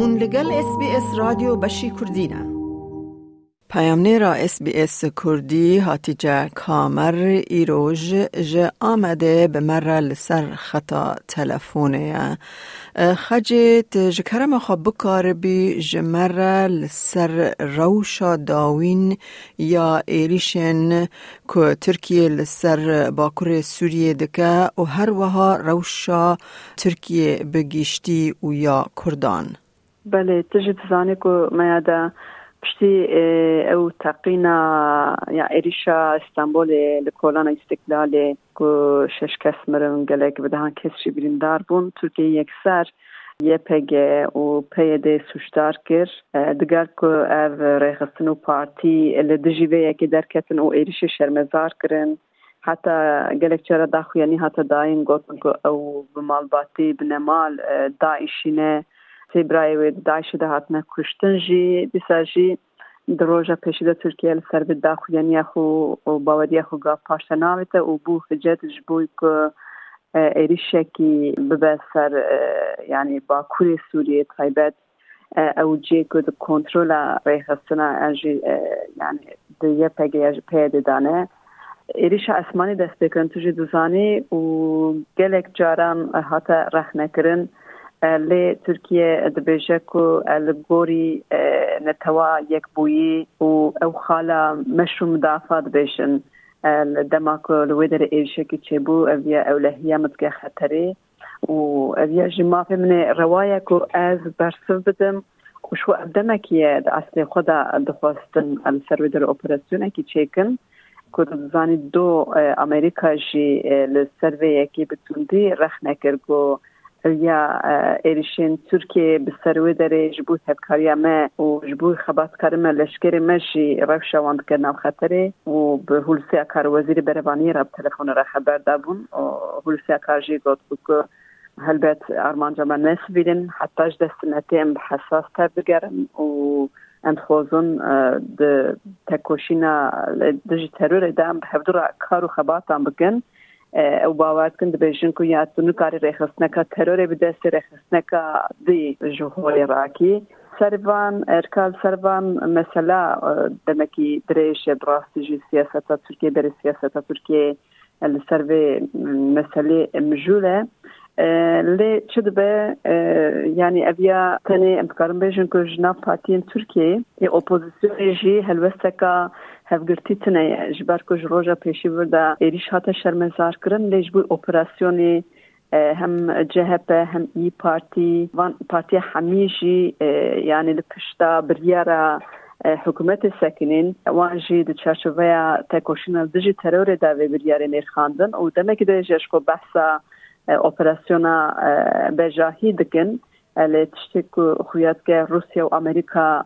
هون لگل اس بی اس رادیو بشی کردینه پیامنه را اس بی اس کردی هاتی جا کامر ایروژ جا آمده به مره لسر خطا تلفونه خجت جکرم خواب بکار بی جمره لسر روشا داوین یا ایریشن که ترکیه لسر باکور سوریه دکه و هر وها روشا ترکیه بگیشتی و یا کردان. بله تجد زانه که میاده پشتی او تقینا یا ایریشا استانبول لکولان استقلال که شش کس مرن گلک بدهان کس شی بریندار بون. ترکیه یک سر پگه و پیده سوشتار کر. دگر که او ریخستن و پارتی لدجیوه یکی درکتن و ایریش شرمزار کرن. حتی گلک چرا داخو یعنی حتی داین گوتن که او بمال باتی بنمال داعشینه سیبرای داعش ده هاتنه کشتن جی دیسا جی در روژا پیشیده ترکیه لسر به داخو یعنی خو و باودی خو گا پاشتا ناویتا و بو خجت جبوی که ایریشکی ببه سر یعنی با کوری سوریه تایبت او جی که ده کنترول ریخستنا انجی یعنی ده یه پگه پیده دانه ایریش اسمانی دست بکن توجی دوزانی و گلک جاران حتی رخ نکرن لی ترکیه دبیجه کو الگوری نتوا یک بویی و او خالا مشو مدافع دبیشن دماکو لویدر ایشه که چه بو اویا اولهیه متگه خطره و اویا جمافه من روايه کو از برسو بدم. و شو ابدمکیه دا اصلی خدا دخواستن السرویدر اپراسیونه که چیکن که زانی دو امریکا جی لسروی یکی بتوندی رخ نکر کو یا ایریشین ترکیه به سروی داره جبو هفکاری ما و جبو خبات کار ما لشکر مشی روش واند کرنا خطره و به هولسی کار وزیر بروانی را تلفن را خبر دابون و هولسی کار جی گفت که هلبت ارمان جمع نسبیدن حتی دست نتیم حساس تر بگرن و اندخوزن د تکوشینا دجی ترور دام هفدر کارو خباتان بگن او باور کن دبیجن کو یا تونو کاری ریخستنکا ترور به دست ریخستنکا دی جوهوی راکی سروان ارکال سروان مثلا دمکی دریش براستیجی سیاستا ترکیه بری سیاستا ترکیه لسروی مسئله مجوله لی چه دبه یعنی اویا تنه امتکارم بیشن که جناب پارتین ترکیه ای اپوزیسیون جی هلوستکا هفگرتی تنه جبر که جروجا پیشی ورده ایریش هاتا شرمزار کرن. لیج بوی اپراسیونی هم جهب هم ای پارتی. وان پارتی همیشی یعنی لپشتا بریارا حکومت سکنین. وان جی د چارچوبه تکوشن دجی ترور دا وی بریار نرخاندن او دمک ده جشکو بحثا اپراسیونا بجاهی دکن. لی تشتک خویات که روسیا و امریکا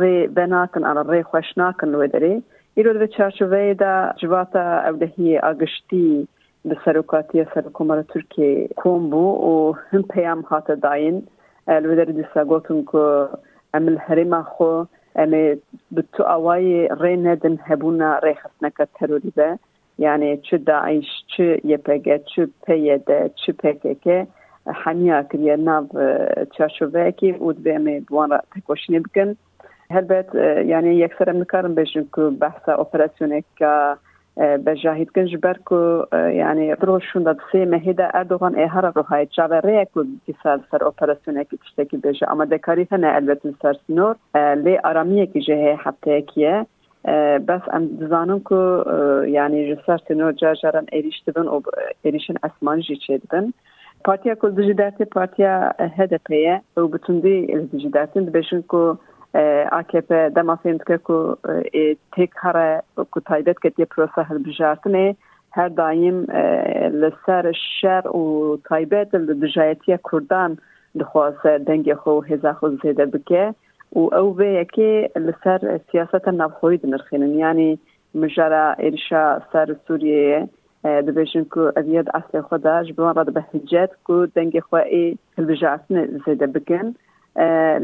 ری بناکن على ری خوشناکن لوی داری ایرو دو چارچوبه دا جواتا اودهی آگشتی به سروکاتی سرکومار ترکیه کوم بو و هم پیام هات داین. لوی داری دیسا گوتن که امل هرما خو امی بتو اوای ری ندن هبونا ری خسنکا تروری به yani çi Daesh çi YPG çi PYD çi حنیا کریه ناو چاشوکی او دوی می بوان را تکوشنی بکن هر بیت یعنی یک سر امنکارم بشن که بحث اپراسیونی که بجاهید کن جبر که یعنی روشون داد سی مهیده اردوغان ایهار رو های جاوه ریه که بیسال سر اپراسیونی که تشتکی بشه اما دکاری نه البته سر سنور لی آرامیه که جهه حبته اکیه بس ام دزانم که یعنی جسر تنور جا جارن ایریشتبن و ایریشن اسمان جیچه دبن پارتیا کل دو جداتی پارتیا هدپیه و بطندی ال دو جداتین بشن که آکپ دما فیند که که تک هره کو تایبت که تیه پروسه هل بجارتنه هر دایم لسر شر و تایبت لدجایتی دو جایتی کردان دخواست دنگی خو هزا خو زیده بکه و او به یکی لسر سیاست نفخوی دنرخینن یعنی مجره ارشا سر سوریه سوریه دبیشن که اوید اصل خدا جبوان را به حجت که دنگ خواهی هلبجاتن زیده بکن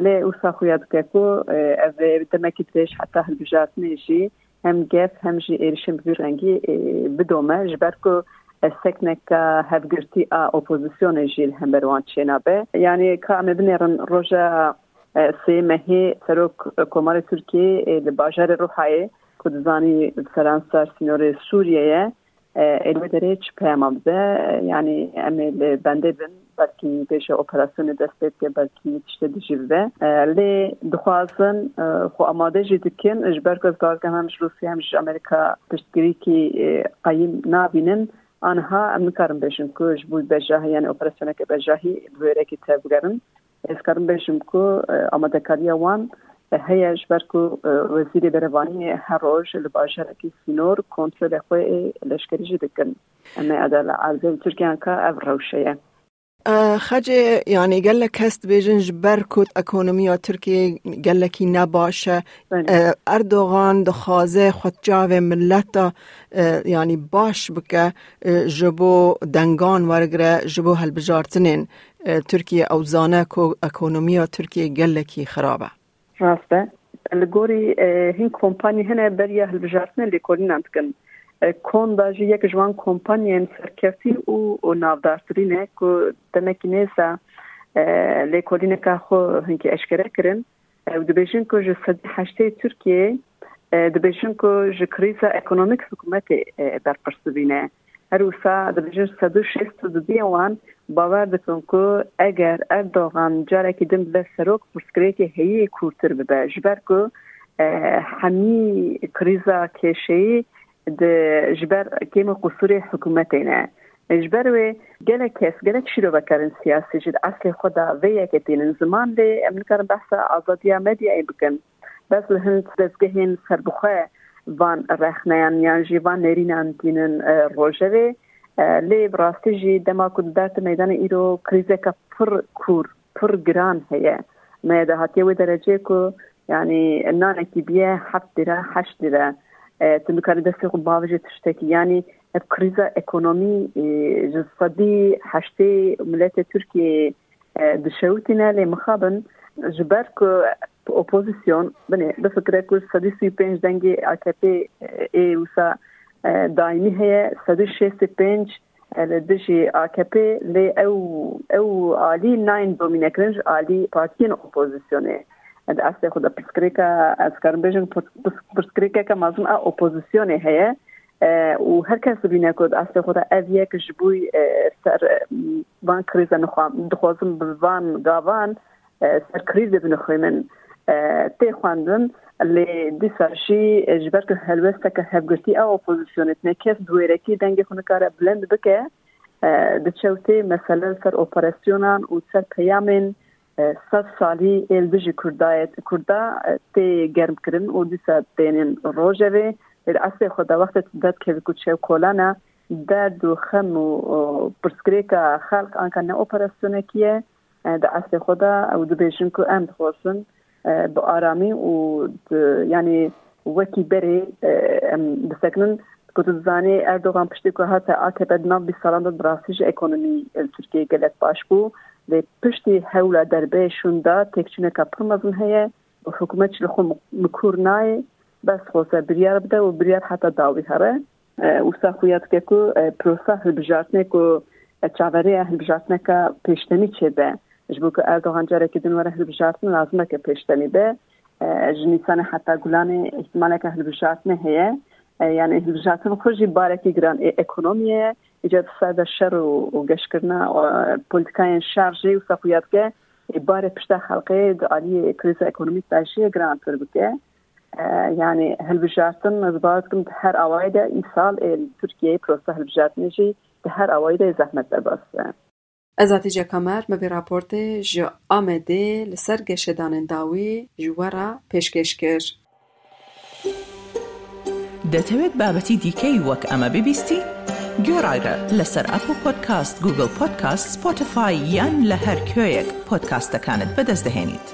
لی اوسا خویاد که که اوی دمکی تیش حتی هلبجاتن ایشی هم گف هم جی ایرشن بگیرنگی بدومه جبر که سکنك هفگرتی اپوزیسیون جیل هم بروان چینا به یعنی که امه بنیرن روژا سه مهی سروک کمار ترکیه لباجر روحایه کدزانی فرانسا سینور سوریه الوی داره چه پیام یعنی امه بنده بن بلکی پیش اپراسیون دست که بلکی تشته دجیبه لی دخوازن خو آماده جی دکن اجبر که از که همش روسیه همش امریکا پشتگیری که قیم نابینن آنها ام نکارم بشم که جبوی بجاهی یعنی اپراسیون که بجاهی بویره که تبگرن از کارم بشم که آماده کاری وان هيا جبركو وزيري برواني هروج لباشركي سينور كونترول خوي لشكري جدكن اما ادال عزيز تركيا كا افروشيه خج یعنی گل کست بیجن جبر کت اکونومیا ترکیه گل کی نباشه. اردوغان دخوازه خود جاو ملتا یعنی باش بکه جبو دنگان ورگره جبو هل بجارتنین ترکیه او زانه کو اکونومیا ترکیه گل کی خرابه. انتکن کون دا جی یک جوان کمپانیین سرکفتی او او نافدارترینه که دمکی نیسا لیکولینه که خو هنکی اشکره کرن و دبیشن که جو صدی حشته ترکیه دبیشن که جو کریزا اکونومیک حکومت در پرسبینه هر وسا دبیشن صدو شست دو دیوان باور دکن که اگر اردوغان جاره که دم به سروک پرسکره که هیه کورتر ببه. جبر که کریزا کشهی د جبر کیم قصور حکومتینه جبر و گله کس گله شروع بکرن سیاسی جد؟ اصل خدا و یک تین زمان ده امریکا بحث آزادی مدیا ای بکن. بس هند دزگهین سربخه وان رخنیان یان جیوان نرینان تینن روژه لی براستی جی دما کد دات میدان ایرو کریزه که پر کور پر گران هیه میده هاتی و درجه که یعنی نانکی بیه هفت دیره هشت دیره تنکاری دستی خود باوجه تشتکی یعنی کریزا اکونومی جسدی هشته ملت ترکیه دشوتنا لمخابن جبر که اپوزیسیون بنه بفکره که صدی سی پنج دنگی AKP ای وسا دائمی هي صدی شست پنج دشي AKP لی او او عالی ناین دومینکرنج عالی پارتین اپوزیسیونه د اصل خود پرسکریکا از کارم بجن پرسکریکا که مازم اپوزیسیون هه و هر کس بینه کد اصل خود از یک جبوی سر وان کریز دخوازم بوان گاوان سر کریز بنخوی من تێ خواندن لێ دیساشی ژبەر کە هەلوێستەکە هەبگرتی ئەو ئۆپۆزیسیۆنێتنێ کەس دوێرەکی دەنگی خوونکارە بلند بکە دچەوتێ مەسەلە سەر ئۆپەرسیۆنان و سەر پەیامێن سەد ساڵی ئێلبژی کوردایەت کووردا تێ گەرمکردن و دیسە دێنین ڕۆژەوێ. ئەسێ خۆداوەختت دەت کەوی کوچێو کۆلانە. درد و خم و پرسکرێکە خەڵک ئەکەنە ئۆپەرسیۆنێکیە دە ئەسێ خۆدا ئەو دوبێژن و ئەم دخۆشن با آرامی و یعنی وکی بری بسکنن کت زانی اردوغان پشتی که هاتا آکبت ناف بی سالان داد براسیج اکونومی ترکیه گلت باش بو. لی پشتی حوله دربه شوندا تکچونه که پرمزن هیه. و حکومت چلی خو مکور نای. بس خوصه بریار بده و بریار حتی داوی هره. و سا خویت که که پروسه هلبجارتنه که چاوری هلبجارتنه که پیشتنی چه به جبو که اردوغان جاره که دنواره هلبجارتنه لازمه که پیشتنی به جنیسان حتی گلان احتماله که هلبجارتنه هیه يعني هلبجاتن خوشي باركي جران ايكونومية ایجاد ساده شر و گشکرنا و پولیتیکای شارجی و صفویات که باره پشتا خلقه دعالی کریز اکونومیک داشیه گران تر بکه يعني هلبجاتن زباد كنت هر اوایده این سال ترکیه پروسه هلبجاتن جی هر اوایده Ezatîca Kamer bi vê raportê ji Amedê li ser geşedanên dawî ji we re pêşkêş kir. دەتەوێت بابەتی دیکەی وەک ئەمە ببیستی؟ گۆڕایرە لەسەر ئەپ و پۆدکاست گوگل پۆدکاست سپۆتفاای یان لە هەر کوێیەک پۆدکاستەکانت بەدەستدەێنیت.